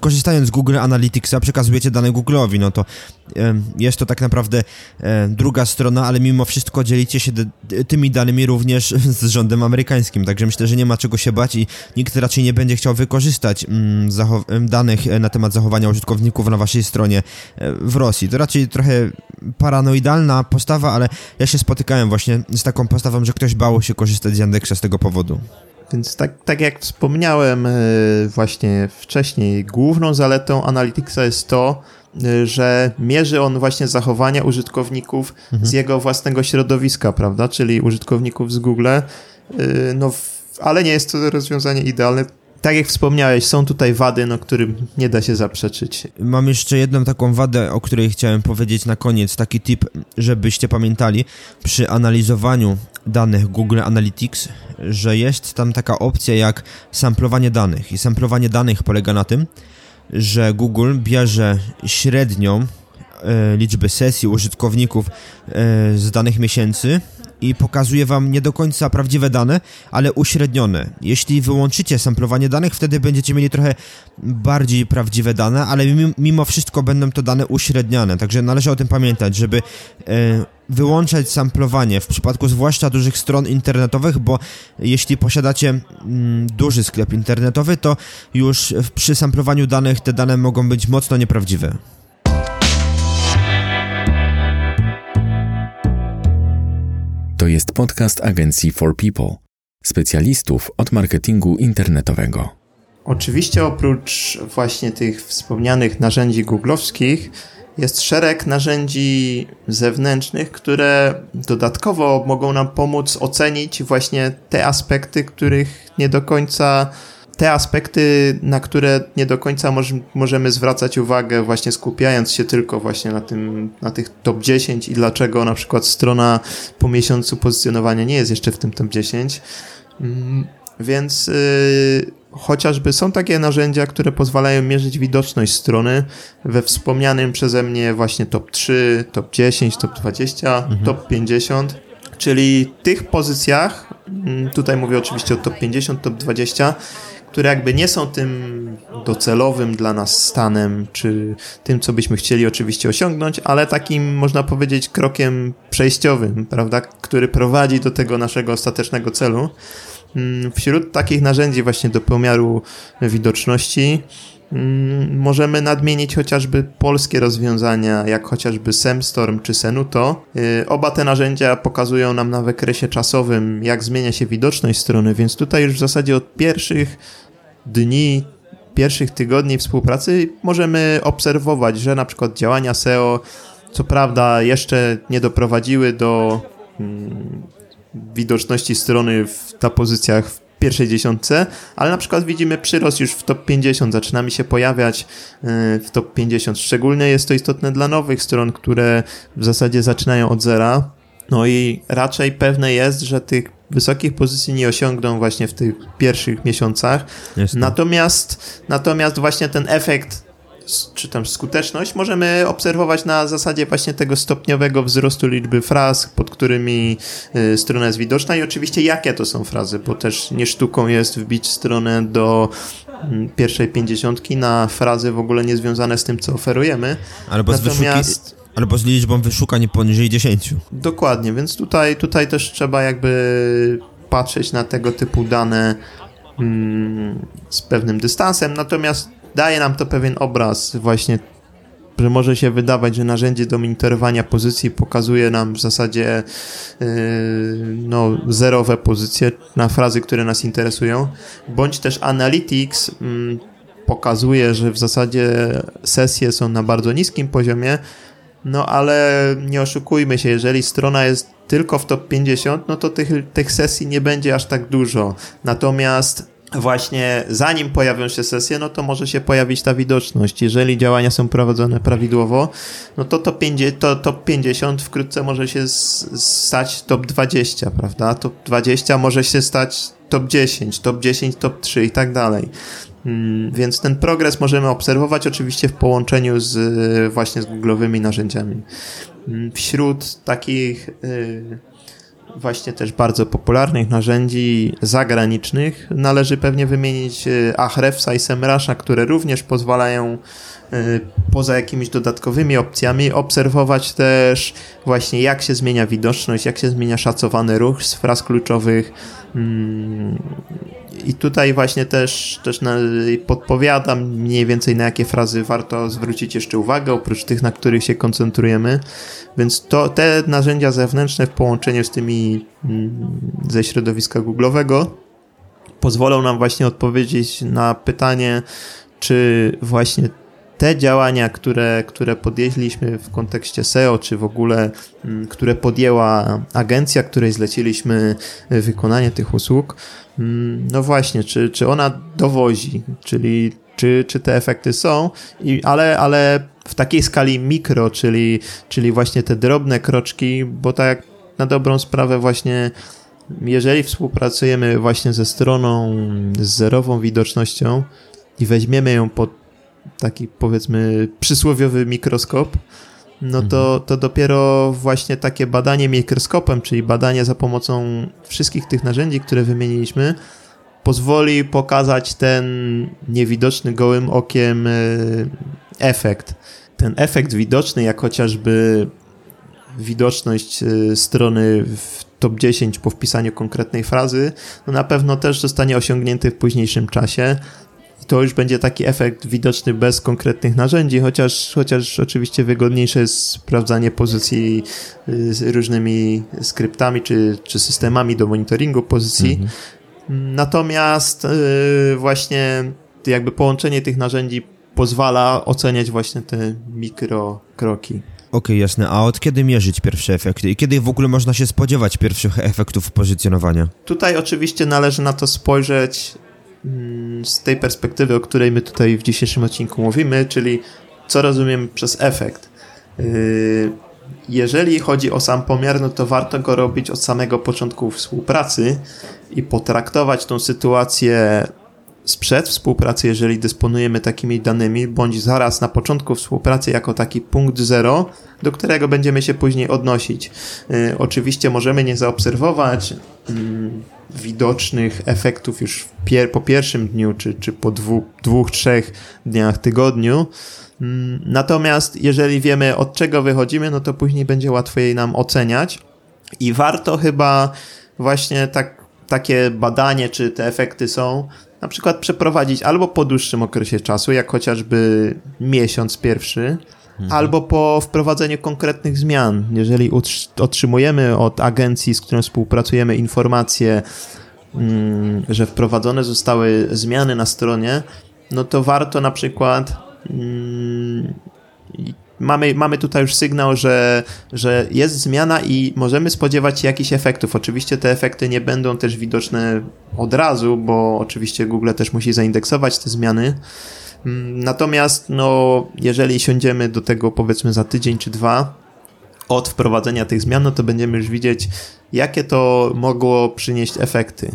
korzystając z Google Analyticsa przekazujecie dane Google'owi, no to jest to tak naprawdę druga strona, ale mimo wszystko dzielicie się tymi danymi również z rządem amerykańskim, także myślę, że nie ma czego się bać i nikt raczej nie będzie chciał wykorzystać mm, danych e, na temat zachowania użytkowników na waszej stronie e, w Rosji. To raczej trochę paranoidalna postawa, ale ja się spotykałem właśnie z taką postawą, że ktoś bał się korzystać z Yandexa z tego powodu. Więc tak, tak jak wspomniałem e, właśnie wcześniej, główną zaletą Analyticsa jest to, e, że mierzy on właśnie zachowania użytkowników mhm. z jego własnego środowiska, prawda? Czyli użytkowników z Google. E, no, ale nie jest to rozwiązanie idealne tak jak wspomniałeś, są tutaj wady, no, którym nie da się zaprzeczyć. Mam jeszcze jedną taką wadę, o której chciałem powiedzieć na koniec. Taki tip, żebyście pamiętali przy analizowaniu danych Google Analytics, że jest tam taka opcja jak samplowanie danych. I samplowanie danych polega na tym, że Google bierze średnią e, liczbę sesji użytkowników e, z danych miesięcy i pokazuje Wam nie do końca prawdziwe dane, ale uśrednione. Jeśli wyłączycie samplowanie danych, wtedy będziecie mieli trochę bardziej prawdziwe dane, ale mimo wszystko będą to dane uśredniane, także należy o tym pamiętać, żeby e, wyłączać samplowanie w przypadku zwłaszcza dużych stron internetowych, bo jeśli posiadacie mm, duży sklep internetowy, to już przy samplowaniu danych te dane mogą być mocno nieprawdziwe. To jest podcast agencji For People, specjalistów od marketingu internetowego. Oczywiście oprócz właśnie tych wspomnianych narzędzi googlowskich jest szereg narzędzi zewnętrznych, które dodatkowo mogą nam pomóc ocenić właśnie te aspekty, których nie do końca te aspekty, na które nie do końca możemy zwracać uwagę, właśnie skupiając się tylko właśnie na tym, na tych top 10 i dlaczego na przykład strona po miesiącu pozycjonowania nie jest jeszcze w tym top 10. Mm, więc yy, chociażby są takie narzędzia, które pozwalają mierzyć widoczność strony we wspomnianym przeze mnie właśnie top 3, top 10, top 20, mhm. top 50, czyli tych pozycjach, mm, tutaj mówię oczywiście o top 50, top 20, które jakby nie są tym docelowym dla nas stanem, czy tym, co byśmy chcieli oczywiście osiągnąć, ale takim, można powiedzieć, krokiem przejściowym, prawda, który prowadzi do tego naszego ostatecznego celu. Mm, wśród takich narzędzi właśnie do pomiaru widoczności możemy nadmienić chociażby polskie rozwiązania, jak chociażby Semstorm czy Senuto. Y, oba te narzędzia pokazują nam na wykresie czasowym, jak zmienia się widoczność strony, więc tutaj już w zasadzie od pierwszych dni, pierwszych tygodni współpracy możemy obserwować, że na przykład działania SEO, co prawda, jeszcze nie doprowadziły do mm, widoczności strony w, na pozycjach w pierwszej dziesiątce, ale na przykład widzimy przyrost już w top 50, zaczynamy się pojawiać y, w top 50. Szczególnie jest to istotne dla nowych stron, które w zasadzie zaczynają od zera. No i raczej pewne jest, że tych wysokich pozycji nie osiągną właśnie w tych pierwszych miesiącach. Natomiast, natomiast właśnie ten efekt czy tam skuteczność możemy obserwować na zasadzie właśnie tego stopniowego wzrostu liczby fraz, pod którymi y, strona jest widoczna i oczywiście jakie to są frazy, bo też nie sztuką jest wbić stronę do mm, pierwszej pięćdziesiątki na frazy w ogóle niezwiązane z tym, co oferujemy. Albo Natomiast... z wyszuki... Albo z liczbą wyszukań poniżej 10. Dokładnie, więc tutaj, tutaj też trzeba jakby patrzeć na tego typu dane mm, z pewnym dystansem, natomiast daje nam to pewien obraz właśnie, że może się wydawać, że narzędzie do monitorowania pozycji pokazuje nam w zasadzie yy, no, zerowe pozycje na frazy, które nas interesują, bądź też Analytics yy, pokazuje, że w zasadzie sesje są na bardzo niskim poziomie, no ale nie oszukujmy się, jeżeli strona jest tylko w top 50, no to tych, tych sesji nie będzie aż tak dużo. Natomiast właśnie zanim pojawią się sesje, no to może się pojawić ta widoczność. Jeżeli działania są prowadzone prawidłowo, no to top 50, to top 50 wkrótce może się stać top 20, prawda? Top 20 może się stać top 10, top 10, top 3 i tak dalej. Mm, więc ten progres możemy obserwować oczywiście w połączeniu z właśnie z googlowymi narzędziami. Mm, wśród takich y, właśnie też bardzo popularnych narzędzi zagranicznych. Należy pewnie wymienić y, Ahrefsa i Semrasha, które również pozwalają poza jakimiś dodatkowymi opcjami obserwować też właśnie jak się zmienia widoczność, jak się zmienia szacowany ruch z fraz kluczowych, mm, i tutaj właśnie też, też podpowiadam mniej więcej na jakie frazy warto zwrócić jeszcze uwagę, oprócz tych, na których się koncentrujemy. Więc to, te narzędzia zewnętrzne w połączeniu z tymi mm, ze środowiska Google'owego pozwolą nam właśnie odpowiedzieć na pytanie, czy właśnie te działania, które, które podjęliśmy w kontekście SEO, czy w ogóle, mm, które podjęła agencja, której zleciliśmy wykonanie tych usług, mm, no właśnie, czy, czy ona dowozi, czyli czy, czy te efekty są, i, ale, ale w takiej skali mikro, czyli, czyli właśnie te drobne kroczki, bo tak na dobrą sprawę właśnie jeżeli współpracujemy właśnie ze stroną z zerową widocznością i weźmiemy ją pod taki powiedzmy przysłowiowy mikroskop, no to, mhm. to dopiero właśnie takie badanie mikroskopem, czyli badanie za pomocą wszystkich tych narzędzi, które wymieniliśmy, pozwoli pokazać ten niewidoczny gołym okiem e, efekt. Ten efekt widoczny, jak chociażby widoczność e, strony w top 10 po wpisaniu konkretnej frazy, no na pewno też zostanie osiągnięty w późniejszym czasie. To już będzie taki efekt widoczny bez konkretnych narzędzi, chociaż, chociaż oczywiście wygodniejsze jest sprawdzanie pozycji y, z różnymi skryptami czy, czy systemami do monitoringu pozycji. Mhm. Natomiast yy, właśnie jakby połączenie tych narzędzi pozwala oceniać właśnie te mikrokroki. Okej, okay, jasne. A od kiedy mierzyć pierwsze efekty i kiedy w ogóle można się spodziewać pierwszych efektów pozycjonowania? Tutaj oczywiście należy na to spojrzeć z tej perspektywy, o której my tutaj w dzisiejszym odcinku mówimy, czyli co rozumiem przez efekt. Y, jeżeli chodzi o sam pomiar, no to warto go robić od samego początku współpracy i potraktować tą sytuację sprzed współpracy, jeżeli dysponujemy takimi danymi, bądź zaraz na początku współpracy jako taki punkt zero, do którego będziemy się później odnosić. Y, oczywiście możemy nie zaobserwować y, widocznych efektów już po pierwszym dniu, czy, czy po dwóch, trzech dniach, tygodniu, y, Natomiast jeżeli wiemy od czego wychodzimy, no to później będzie łatwiej nam oceniać i warto chyba właśnie tak, takie badanie, czy te efekty są, na przykład przeprowadzić albo po dłuższym okresie czasu, jak chociażby miesiąc pierwszy, mhm. albo po wprowadzeniu konkretnych zmian. Jeżeli otrzymujemy od agencji, z którą współpracujemy, informacje, mm, że wprowadzone zostały zmiany na stronie, no to warto na przykład mm, mamy, mamy tutaj już sygnał, że, że jest zmiana i możemy spodziewać się jakichś efektów. Oczywiście te efekty nie będą też widoczne od razu, bo oczywiście Google też musi zaindeksować te zmiany. Mm, natomiast, no, jeżeli siądziemy do tego powiedzmy za tydzień czy dwa od wprowadzenia tych zmian, no to będziemy już widzieć, jakie to mogło przynieść efekty.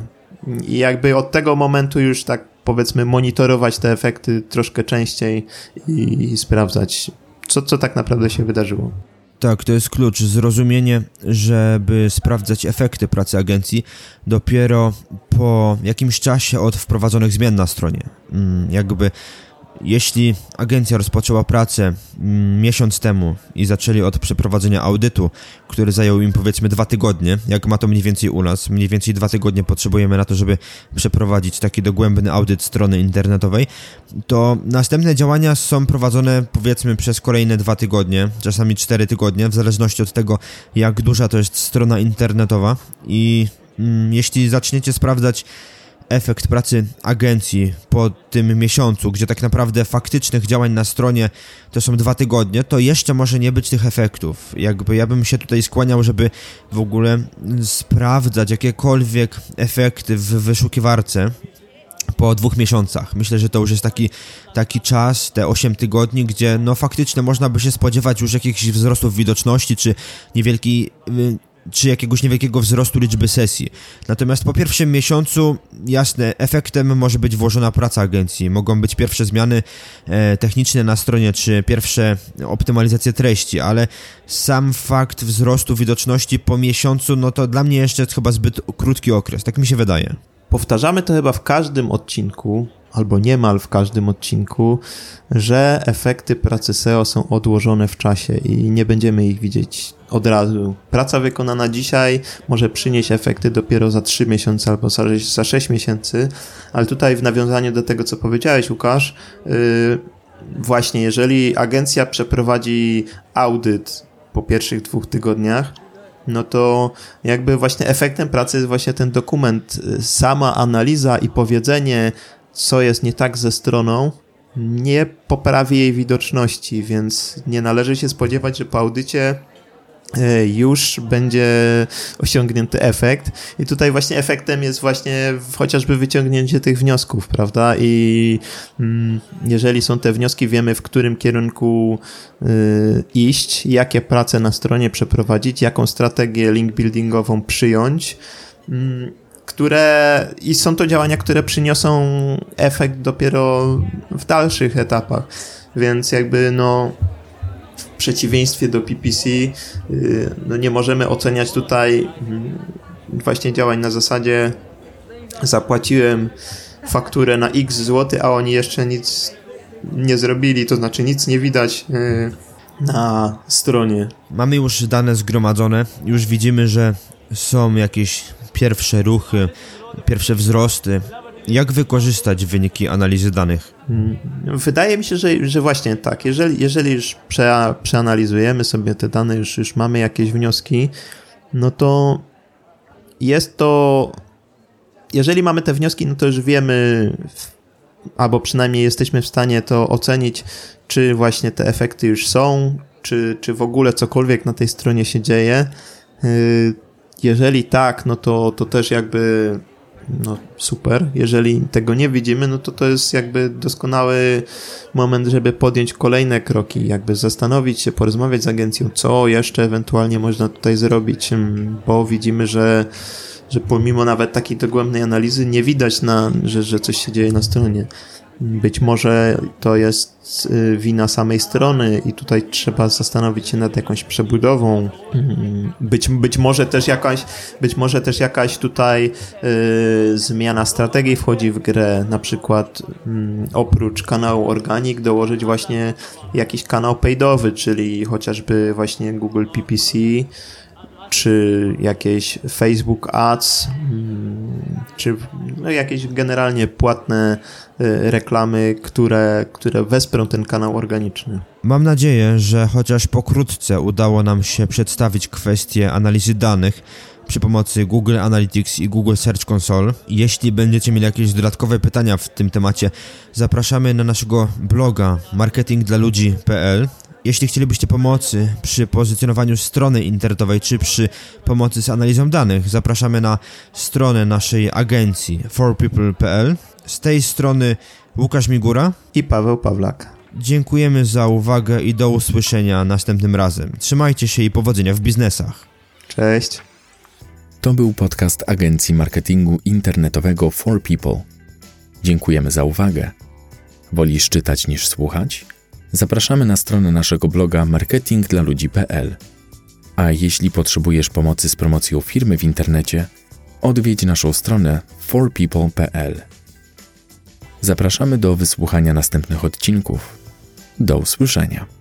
I jakby od tego momentu już tak powiedzmy monitorować te efekty troszkę częściej i, i sprawdzać, co, co tak naprawdę się wydarzyło. Tak, to jest klucz. Zrozumienie, żeby sprawdzać efekty pracy agencji dopiero po jakimś czasie od wprowadzonych zmian na stronie. Mm, jakby jeśli agencja rozpoczęła pracę mm, miesiąc temu i zaczęli od przeprowadzenia audytu, który zajął im powiedzmy dwa tygodnie, jak ma to mniej więcej u nas, mniej więcej dwa tygodnie potrzebujemy na to, żeby przeprowadzić taki dogłębny audyt strony internetowej, to następne działania są prowadzone powiedzmy przez kolejne dwa tygodnie, czasami cztery tygodnie, w zależności od tego, jak duża to jest strona internetowa. I mm, jeśli zaczniecie sprawdzać efekt pracy agencji po tym miesiącu, gdzie tak naprawdę faktycznych działań na stronie to są dwa tygodnie, to jeszcze może nie być tych efektów. Jakby ja bym się tutaj skłaniał, żeby w ogóle sprawdzać jakiekolwiek efekty w wyszukiwarce po dwóch miesiącach. Myślę, że to już jest taki, taki czas, te 8 tygodni, gdzie no faktycznie można by się spodziewać już jakichś wzrostów widoczności, czy niewielki y, czy jakiegoś niewielkiego wzrostu liczby sesji. Natomiast po pierwszym miesiącu, jasne, efektem może być włożona praca agencji. Mogą być pierwsze zmiany e, techniczne na stronie, czy pierwsze optymalizacje treści, ale sam fakt wzrostu widoczności po miesiącu, no to dla mnie jeszcze jest chyba zbyt krótki okres, tak mi się wydaje. Powtarzamy to chyba w każdym odcinku, albo niemal w każdym odcinku, że efekty pracy SEO są odłożone w czasie i nie będziemy ich widzieć od razu. Praca wykonana dzisiaj może przynieść efekty dopiero za 3 miesiące albo za 6 miesięcy, ale tutaj w nawiązaniu do tego, co powiedziałeś, Łukasz, yy, właśnie jeżeli agencja przeprowadzi audyt po pierwszych dwóch tygodniach, no to jakby właśnie efektem pracy jest właśnie ten dokument, y, sama analiza i powiedzenie, co jest nie tak ze stroną, nie poprawi jej widoczności, więc nie należy się spodziewać, że po audycie e, już będzie osiągnięty efekt. I tutaj właśnie efektem jest właśnie chociażby wyciągnięcie tych wniosków, prawda? I mm, jeżeli są te wnioski, wiemy w którym kierunku y, iść, jakie prace na stronie przeprowadzić, jaką strategię link buildingową przyjąć. Które i są to działania, które przyniosą efekt dopiero w dalszych etapach. Więc jakby no w przeciwieństwie do PPC y, no nie możemy oceniać tutaj mm, właśnie działań na zasadzie zapłaciłem fakturę na x zł, a oni jeszcze nic nie zrobili, to znaczy nic nie widać y, na stronie. Mamy już dane zgromadzone, już widzimy, że są jakieś pierwsze ruchy, pierwsze wzrosty. Jak wykorzystać wyniki analizy danych? Mm, wydaje mi się, że, że właśnie tak. Jeżeli, jeżeli już prze, przeanalizujemy sobie te dane, już, już mamy jakieś wnioski, no to jest to. Jeżeli mamy te wnioski, no to już wiemy, albo przynajmniej jesteśmy w stanie to ocenić, czy właśnie te efekty już są, czy, czy w ogóle cokolwiek na tej stronie się dzieje. Jeżeli tak, no to, to też jakby no super. Jeżeli tego nie widzimy, no to to jest jakby doskonały moment, żeby podjąć kolejne kroki, jakby zastanowić się, porozmawiać z agencją, co jeszcze ewentualnie można tutaj zrobić, bo widzimy, że że pomimo nawet takiej dogłębnej analizy nie widać, na, że, że coś się dzieje na stronie. Być może to jest y, wina samej strony i tutaj trzeba zastanowić się nad jakąś przebudową. Mm, być, być może też jakaś, być może też jakaś tutaj y, zmiana strategii wchodzi w grę, na przykład y, oprócz kanału Organic dołożyć właśnie jakiś kanał paidowy, czyli chociażby właśnie Google PPC, czy jakieś Facebook Ads, mm, czy no jakieś generalnie płatne y, reklamy, które, które wesprą ten kanał organiczny. Mam nadzieję, że chociaż pokrótce udało nam się przedstawić kwestię analizy danych przy pomocy Google Analytics i Google Search Console. Jeśli będziecie mieli jakieś dodatkowe pytania w tym temacie, zapraszamy na naszego bloga marketingdlaludzi.pl jeśli chcielibyście pomocy przy pozycjonowaniu strony internetowej czy przy pomocy z analizą danych, zapraszamy na stronę naszej agencji forpeople.pl. Z tej strony Łukasz Migura i Paweł Pawlak. Dziękujemy za uwagę i do usłyszenia następnym razem. Trzymajcie się i powodzenia w biznesach. Cześć. To był podcast agencji marketingu internetowego For People. Dziękujemy za uwagę. Wolisz czytać niż słuchać? Zapraszamy na stronę naszego bloga marketingdlaludzi.pl. A jeśli potrzebujesz pomocy z promocją firmy w internecie, odwiedź naszą stronę forpeople.pl. Zapraszamy do wysłuchania następnych odcinków. Do usłyszenia.